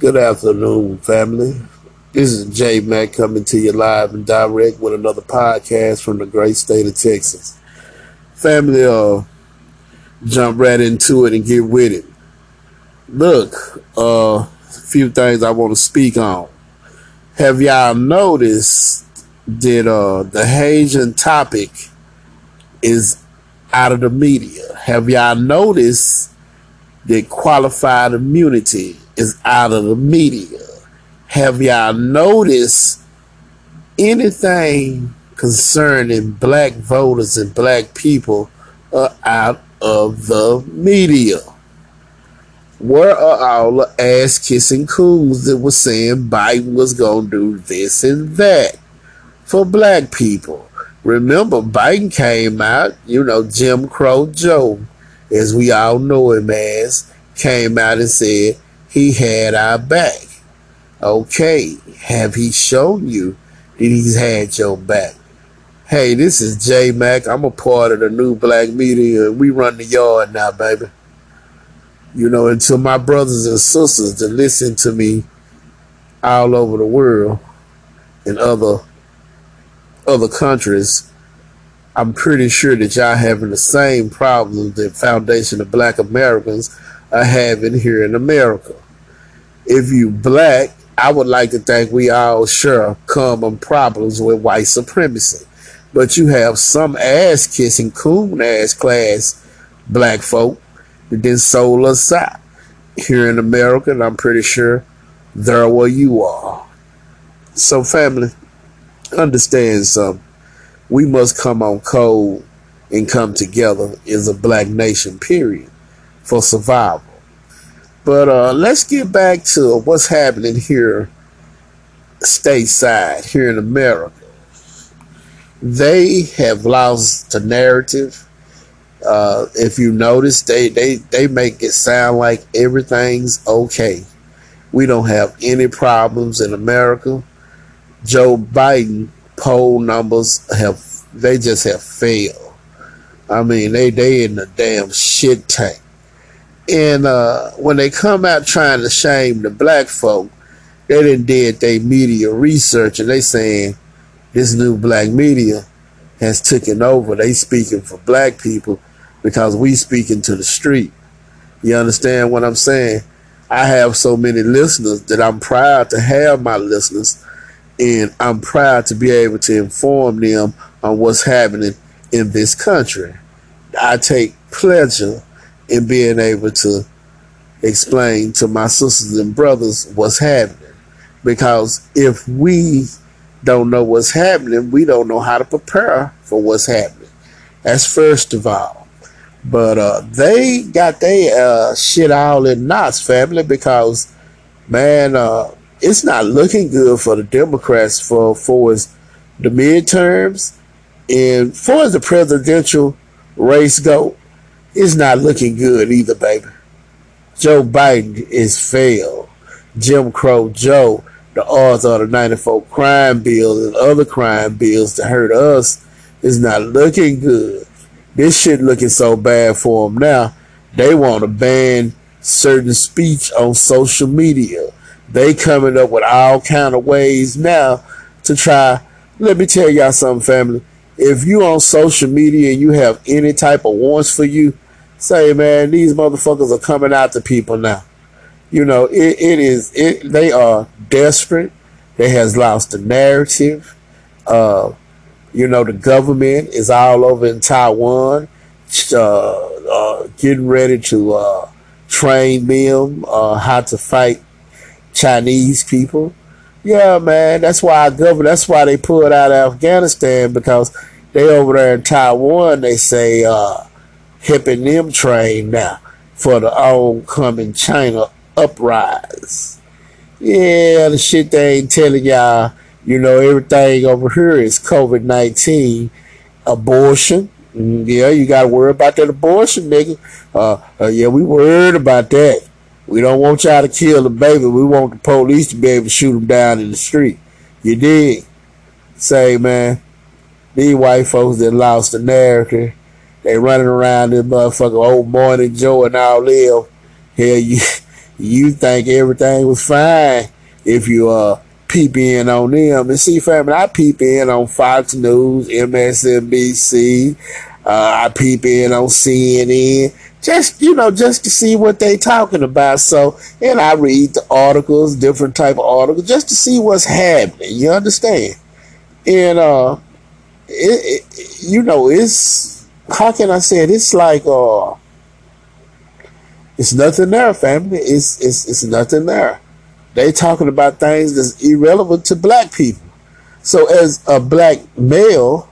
Good afternoon, family. This is J Mac coming to you live and direct with another podcast from the great state of Texas. Family, uh, jump right into it and get with it. Look, uh, a few things I want to speak on. Have y'all noticed that uh, the Haitian topic is out of the media? Have y'all noticed that qualified immunity is out of the media? Have y'all noticed anything concerning black voters and black people are out of the media? Where are all the ass kissing coons that were saying Biden was going to do this and that for black people? Remember, Biden came out, you know, Jim Crow Joe, as we all know him as, came out and said he had our back. Okay, have he shown you that he's had your back? Hey, this is J Mac. I'm a part of the new black media. We run the yard now, baby. You know, and to my brothers and sisters that listen to me all over the world in other other countries, I'm pretty sure that y'all having the same problems that Foundation of Black Americans are having here in America. If you black, I would like to think we all share common problems with white supremacy. But you have some ass kissing coon ass class black folk that then sold us out here in America, and I'm pretty sure they're where you are. So, family, understand something. We must come on code and come together as a black nation, period, for survival. But uh, let's get back to what's happening here stateside, here in America. They have lost the narrative. Uh, if you notice, they, they, they make it sound like everything's okay. We don't have any problems in America. Joe Biden poll numbers have they just have failed. I mean, they they in the damn shit tank. And uh, when they come out trying to shame the black folk, they didn't did their media research and they saying this new black media has taken over. They speaking for black people because we speaking to the street. You understand what I'm saying? I have so many listeners that I'm proud to have my listeners and I'm proud to be able to inform them on what's happening in this country. I take pleasure in being able to explain to my sisters and brothers what's happening. Because if we don't know what's happening, we don't know how to prepare for what's happening. That's first of all. But uh, they got their uh, shit all in knots, family, because man, uh, it's not looking good for the Democrats for for the midterms and for the presidential race go. It's not looking good either, baby. Joe Biden is failed. Jim Crow Joe, the author of the 94 crime bill and other crime bills to hurt us, is not looking good. This shit looking so bad for them now. They want to ban certain speech on social media. They coming up with all kind of ways now to try. Let me tell y'all something, family. If you on social media and you have any type of wants for you, say, man, these motherfuckers are coming out to people now. You know, it, it is, it, they are desperate. They has lost the narrative. Uh, you know, the government is all over in Taiwan, uh, uh, getting ready to uh, train them uh, how to fight Chinese people. Yeah, man, that's why our government, that's why they pulled out of Afghanistan because they over there in Taiwan, they say, uh, hipping them train now for the oncoming China uprise. Yeah, the shit they ain't telling y'all, you know, everything over here is COVID 19, abortion. Mm, yeah, you got to worry about that abortion, nigga. Uh, uh, yeah, we worried about that. We don't want y'all to kill the baby. We want the police to be able to shoot them down in the street. You dig? Say, man, these white folks that lost the narrative, they running around this motherfucker old morning Joe and all them. Hell, you you think everything was fine if you uh peep in on them. And see, family, I peep in on Fox News, MSNBC, uh, I peep in on CNN, just you know, just to see what they talking about. So, and I read the articles, different type of articles, just to see what's happening. You understand? And uh, it, it you know, it's how can I say it? It's like uh, it's nothing there, family. It's it's it's nothing there. They talking about things that's irrelevant to black people. So as a black male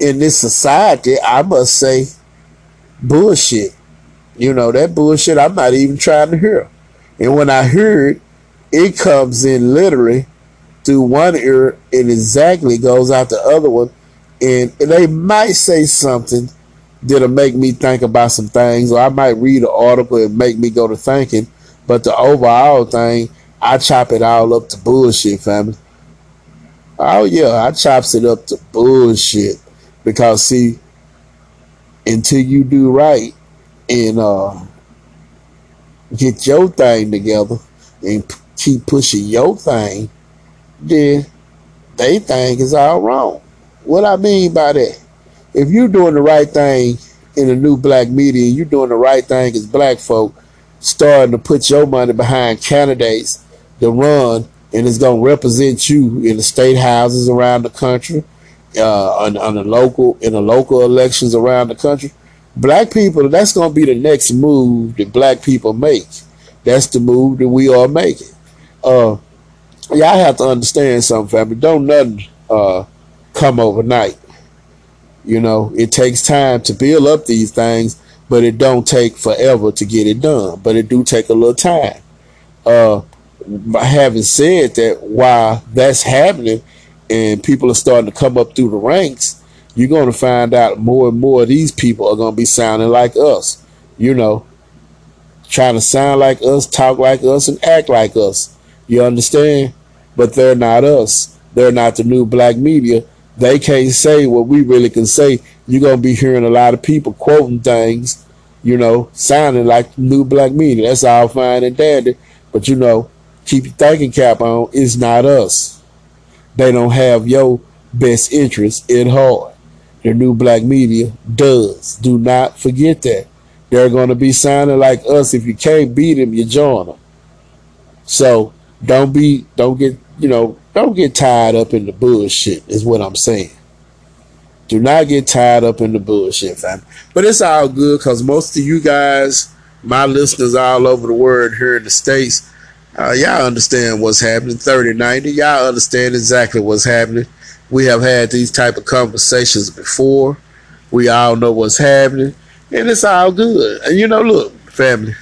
in this society, I must say bullshit. You know, that bullshit I'm not even trying to hear. And when I hear it, it comes in literally through one ear and exactly goes out the other one. And, and they might say something that'll make me think about some things, or I might read an article and make me go to thinking. But the overall thing, I chop it all up to bullshit, family. Oh yeah, I chops it up to bullshit because see, until you do right and uh, get your thing together and p- keep pushing your thing, then they think is all wrong. What I mean by that, if you're doing the right thing in the new black media, you're doing the right thing as black folk, starting to put your money behind candidates to run and it's going to represent you in the state houses around the country, uh, on, on the local in the local elections around the country. Black people, that's going to be the next move that black people make. That's the move that we are making. Uh, y'all have to understand something, family. Don't nothing uh, come overnight. You know, it takes time to build up these things, but it don't take forever to get it done. But it do take a little time. Uh, having said that, while that's happening and people are starting to come up through the ranks, you're going to find out more and more of these people are going to be sounding like us. You know, trying to sound like us, talk like us, and act like us. You understand? But they're not us. They're not the new black media. They can't say what we really can say. You're going to be hearing a lot of people quoting things, you know, sounding like new black media. That's all fine and dandy. But, you know, keep your thinking cap on, it's not us. They don't have your best interest in heart. The new black media does. Do not forget that. They're going to be sounding like us. If you can't beat them, you join them. So don't be, don't get, you know, don't get tied up in the bullshit, is what I'm saying. Do not get tied up in the bullshit, fam. But it's all good because most of you guys, my listeners all over the world here in the States, uh, y'all understand what's happening. 3090, y'all understand exactly what's happening. We have had these type of conversations before. We all know what's happening, and it's all good. And you know, look, family,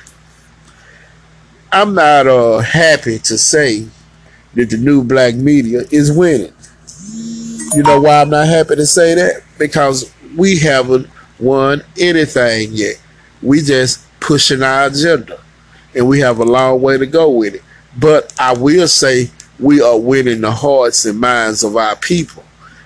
I'm not uh, happy to say that the new black media is winning. You know why I'm not happy to say that? Because we haven't won anything yet. We just pushing our agenda, and we have a long way to go with it. But I will say we are winning the hearts and minds of our people.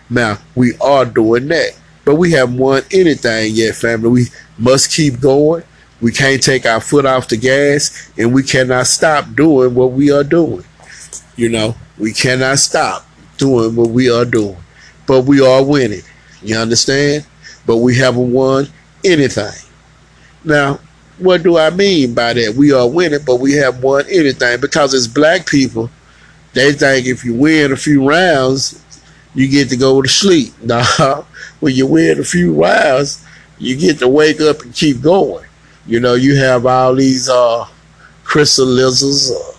Now, we are doing that. But we haven't won anything yet, family. We must keep going. We can't take our foot off the gas, and we cannot stop doing what we are doing. You know, we cannot stop doing what we are doing. But we are winning. You understand? But we haven't won anything. Now, what do I mean by that? We are winning, but we haven't won anything because as black people, they think if you win a few rounds, you get to go to sleep. Nah, when you win a few rounds, you get to wake up and keep going. You know, you have all these uh, uh,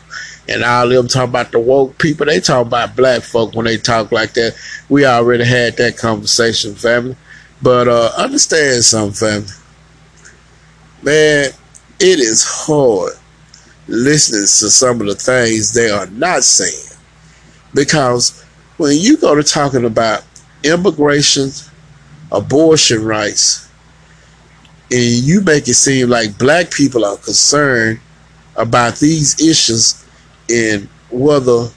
and all them talking about the woke people. They talk about black folk when they talk like that. We already had that conversation, family. But uh, understand something, family man, it is hard listening to some of the things they are not saying. Because when you go to talking about immigration, abortion rights, and you make it seem like black people are concerned about these issues in whether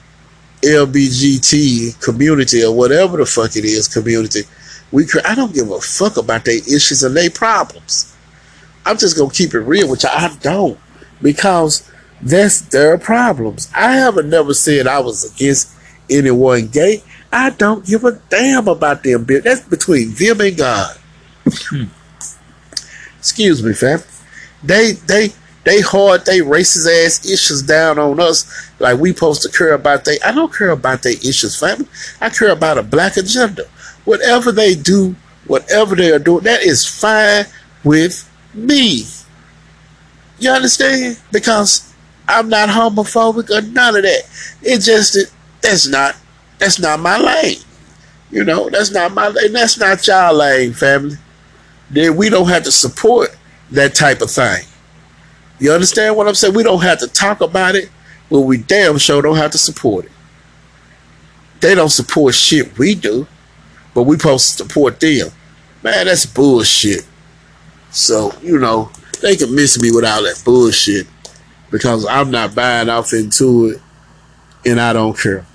LBGT community or whatever the fuck it is community, we I don't give a fuck about their issues and their problems. I'm just gonna keep it real with you. I don't because That's their problems. I haven't never said I was against anyone gay. I don't give a damn about them. That's between them and God. Hmm. Excuse me, fam. They they they hard they racist ass issues down on us like we supposed to care about they I don't care about their issues, family. I care about a black agenda. Whatever they do, whatever they are doing, that is fine with me. You understand? Because I'm not homophobic or none of that. It just that's not that's not my lane. You know, that's not my lane. That's not y'all lane, family. Then we don't have to support that type of thing. You understand what I'm saying? We don't have to talk about it, but we damn sure don't have to support it. They don't support shit we do, but we supposed to support them. Man, that's bullshit. So, you know, they can miss me with all that bullshit because I'm not buying off into it and I don't care.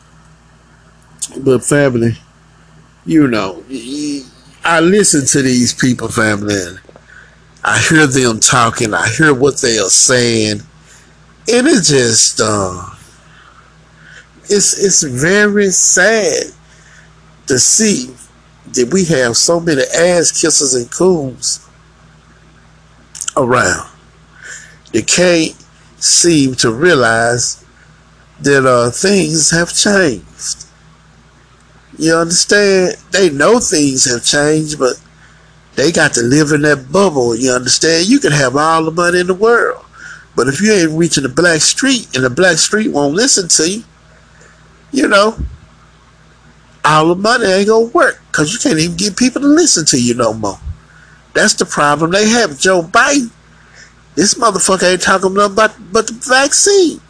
But family, you know, I listen to these people, family, and I hear them talking. I hear what they are saying, and it just uh, it's it's very sad to see that we have so many ass kissers and coons around. They can't seem to realize that uh, things have changed. You understand? They know things have changed, but they got to live in that bubble. You understand? You can have all the money in the world, but if you ain't reaching the black street and the black street won't listen to you, you know, all the money ain't gonna work because you can't even get people to listen to you no more. That's the problem they have. Joe Biden, this motherfucker ain't talking about but the vaccine.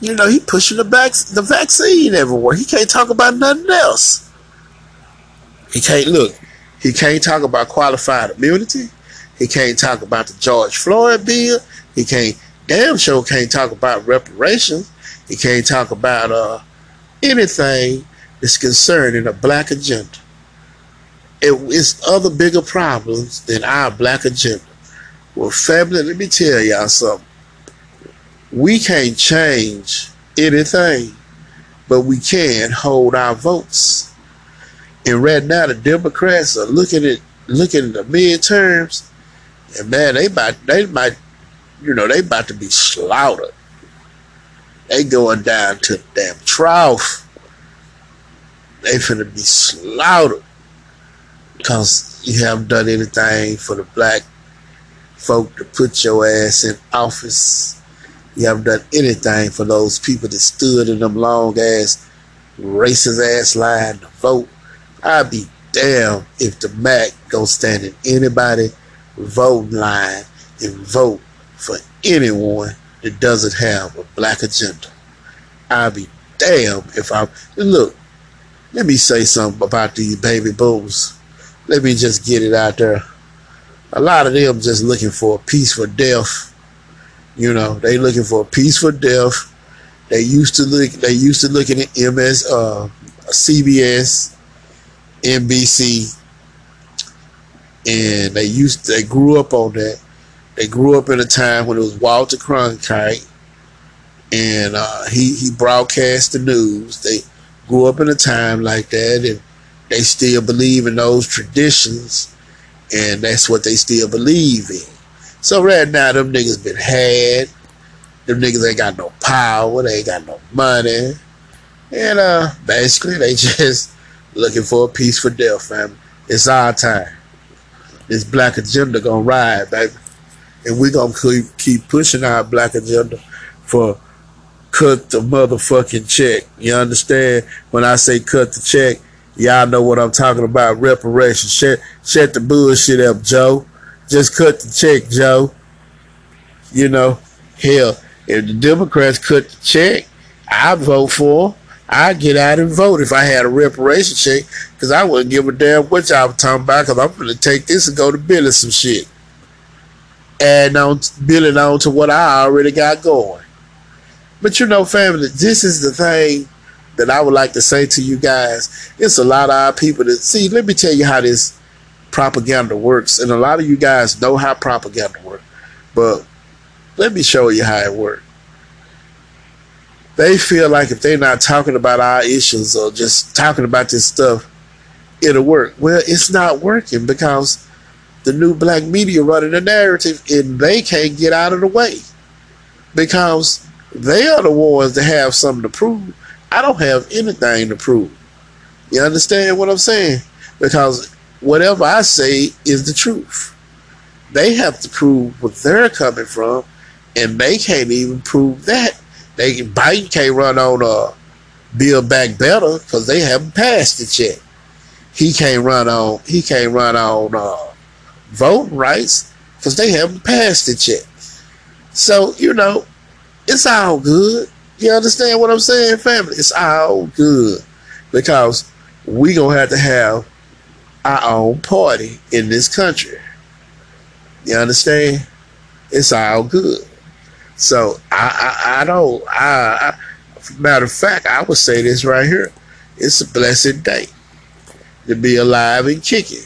You know, he pushing the back the vaccine everywhere. He can't talk about nothing else. He can't look. He can't talk about qualified immunity. He can't talk about the George Floyd bill. He can't damn sure can't talk about reparations. He can't talk about uh, anything that's concerning a black agenda. It, it's other bigger problems than our black agenda. Well, family, let me tell y'all something. We can't change anything, but we can hold our votes. And right now, the Democrats are looking at looking at the midterms, and man, they about they might, you know, they about to be slaughtered. They going down to the damn trough. They finna be slaughtered because you haven't done anything for the black folk to put your ass in office. You haven't done anything for those people that stood in them long ass racist ass line to vote I'd be damn if the Mac go stand in anybody voting line and vote for anyone that doesn't have a black agenda. I'd be damn if I look. Let me say something about these baby boomers. Let me just get it out there. A lot of them just looking for a peaceful death. You know, they looking for a peaceful death. They used to look. They used to looking at MS, uh, CBS, NBC, and they used they grew up on that. They grew up in a time when it was Walter Cronkite, and uh, he he broadcast the news. They grew up in a time like that, and they still believe in those traditions, and that's what they still believe in. So right now, them niggas been had. Them niggas ain't got no power. They ain't got no money, and uh, basically they just looking for a peaceful death, fam. It's our time. This black agenda gonna ride, baby. And we gonna keep, keep pushing our black agenda for cut the motherfucking check. You understand? When I say cut the check, y'all know what I'm talking about. Reparations. Shut, shut the bullshit up, Joe. Just cut the check, Joe. You know, hell, if the Democrats cut the check, I vote for I'd get out and vote if I had a reparation check because I wouldn't give a damn what y'all were talking about because I'm going to take this and go to building some shit. And on building on to what I already got going. But you know, family, this is the thing that I would like to say to you guys. It's a lot of our people that see, let me tell you how this propaganda works. And a lot of you guys know how propaganda works. But Let me show you how it works. They feel like if they're not talking about our issues or just talking about this stuff, it'll work. Well, it's not working because the new black media running the narrative and they can't get out of the way because they are the ones that have something to prove. I don't have anything to prove. You understand what I'm saying? Because whatever I say is the truth. They have to prove where they're coming from, and they can't even prove that. They Biden can't run on uh, Build Back Better because they haven't passed it yet. He can't run on. He can't run on uh, voting rights because they haven't passed it yet. So you know, it's all good. You understand what I'm saying, family? It's all good because we gonna have to have our own party in this country. You understand? It's all good. So I I, I don't I, I matter of fact I would say this right here. It's a blessed day to be alive and kicking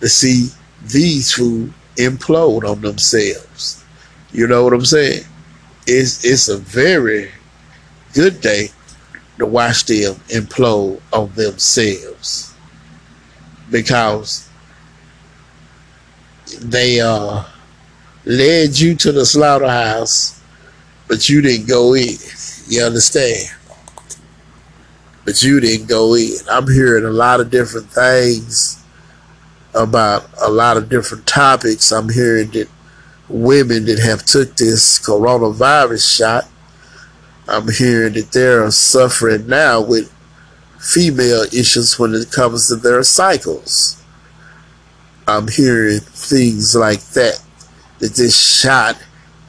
to see these food implode on themselves. You know what I'm saying? It's it's a very good day to watch them implode on themselves because they uh, led you to the slaughterhouse, but you didn't go in. You understand? But you didn't go in. I'm hearing a lot of different things about a lot of different topics. I'm hearing that women that have took this coronavirus shot, I'm hearing that they're suffering now with female issues when it comes to their cycles. I'm hearing things like that, that this shot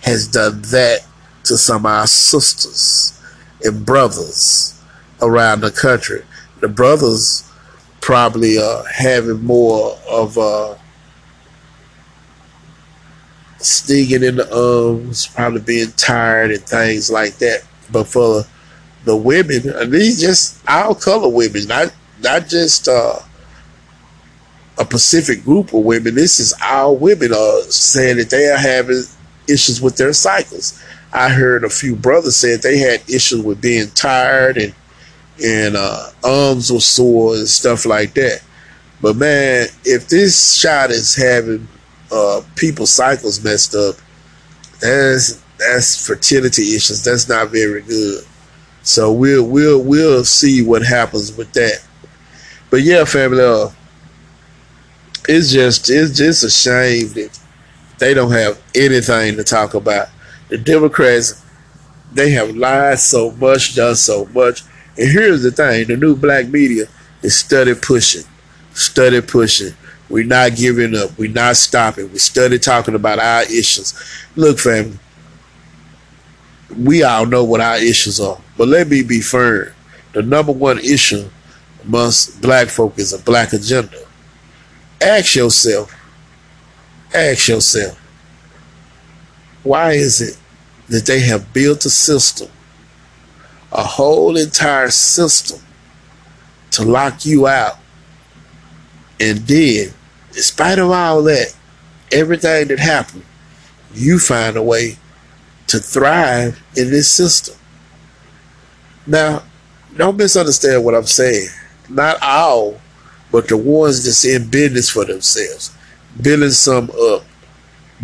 has done that to some of our sisters and brothers around the country. The brothers probably are having more of a stinging in the arms, probably being tired and things like that. But for the women, and these just our color women, not not just uh, a Pacific group of women. This is our women are saying that they are having issues with their cycles. I heard a few brothers say they had issues with being tired and and uh, arms were sore and stuff like that. But man, if this shot is having uh, people's cycles messed up, that's that's fertility issues. That's not very good. So we'll we'll we'll see what happens with that. But yeah, family, uh, it's just it's just a shame that they don't have anything to talk about. The Democrats, they have lied so much, done so much. And here's the thing: the new black media is study pushing, study pushing. We're not giving up. We're not stopping. We study talking about our issues. Look, family, we all know what our issues are. But let me be firm. The number one issue amongst black folk is a black agenda. Ask yourself, ask yourself, why is it that they have built a system, a whole entire system to lock you out? And then, in spite of all that, everything that happened, you find a way to thrive in this system. Now, don't misunderstand what I'm saying. Not all, but the ones that's in business for themselves, building some up,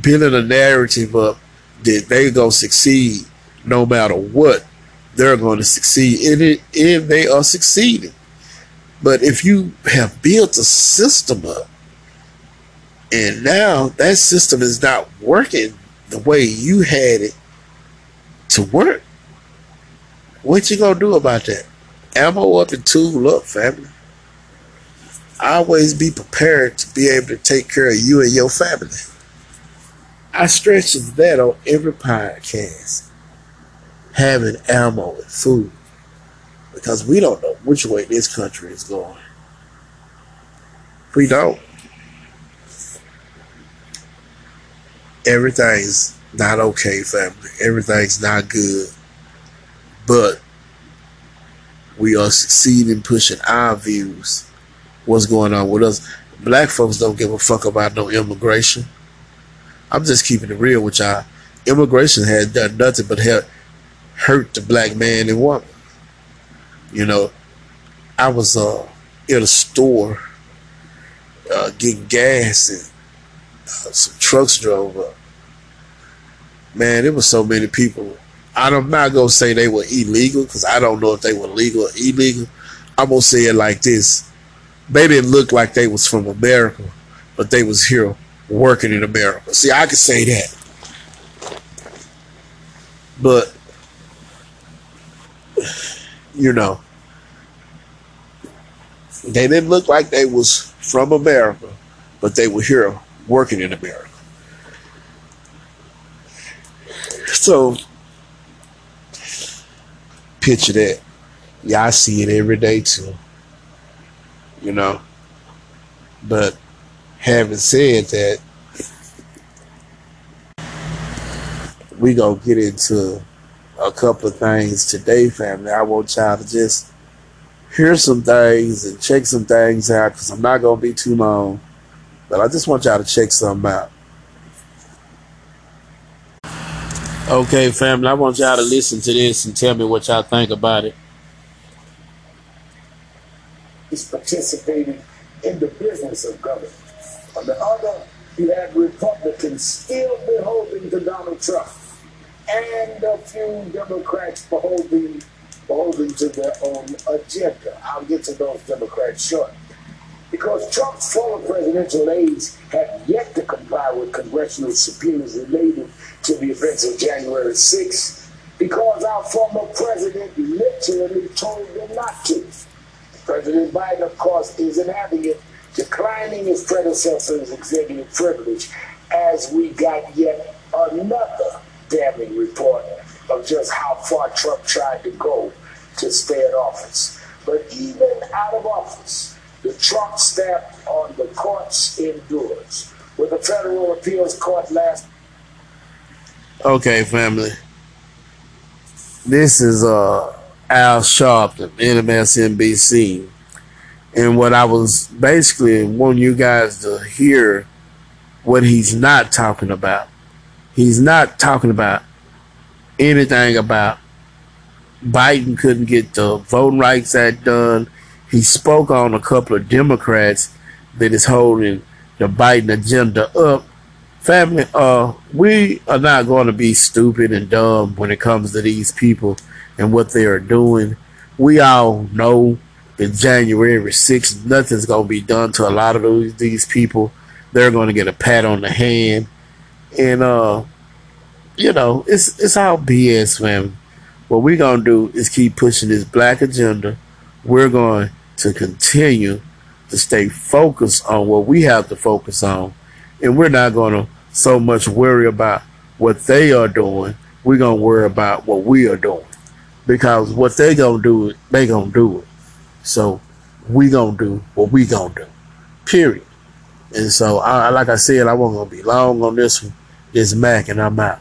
building a narrative up that they're gonna succeed no matter what. They're going to succeed in it if they are succeeding. But if you have built a system up and now that system is not working the way you had it to work, what you gonna do about that? Ammo up and tool up, family. Always be prepared to be able to take care of you and your family. I stretch that on every podcast. Having ammo and food. Because we don't know which way this country is going. We don't. Everything's not okay, family. Everything's not good. But we are succeeding pushing our views. What's going on with us? Black folks don't give a fuck about no immigration. I'm just keeping it real with y'all. immigration has done nothing but help hurt the black man and woman. You know, I was uh, in a store uh, getting gas and uh, some trucks drove up. Man, it was so many people. I'm not gonna say they were illegal because I don't know if they were legal or illegal. I'm gonna say it like this: they didn't look like they was from America, but they was here working in America. See, I could say that, but you know, they didn't look like they was from America, but they were here working in America. So picture that. Yeah, I see it every day too. You know. But having said that, we gonna get into a couple of things today, family. I want y'all to just hear some things and check some things out because I'm not gonna be too long. But I just want y'all to check something out. Okay, family, I want y'all to listen to this and tell me what y'all think about it. He's participating in the business of government. On the other, you have Republicans still beholden to Donald Trump and a few Democrats beholden, beholden to their own agenda. I'll get to those Democrats shortly because Trump's former presidential aides have yet to comply with congressional subpoenas related to the events of January 6th because our former president literally told them not to. President Biden, of course, is an advocate declining his predecessor's executive privilege as we got yet another damning report of just how far Trump tried to go to stay in office. But even out of office, the Trump stamp on the courts endures. With the federal appeals court last. Okay, family. This is uh, Al Sharpton, MSNBC. And what I was basically wanting you guys to hear what he's not talking about. He's not talking about anything about Biden couldn't get the Voting Rights Act done he spoke on a couple of Democrats that is holding the Biden agenda up. Family, uh, we are not going to be stupid and dumb when it comes to these people and what they are doing. We all know that January 6th, nothing's going to be done to a lot of those, these people. They're going to get a pat on the hand. And, uh, you know, it's, it's all BS, family. What we're going to do is keep pushing this black agenda. We're going to continue to stay focused on what we have to focus on. And we're not going to so much worry about what they are doing. We're going to worry about what we are doing. Because what they going to do, they going to do it. So we going to do what we going to do. Period. And so, I, like I said, I wasn't going to be long on this one. This Mac, and I'm out.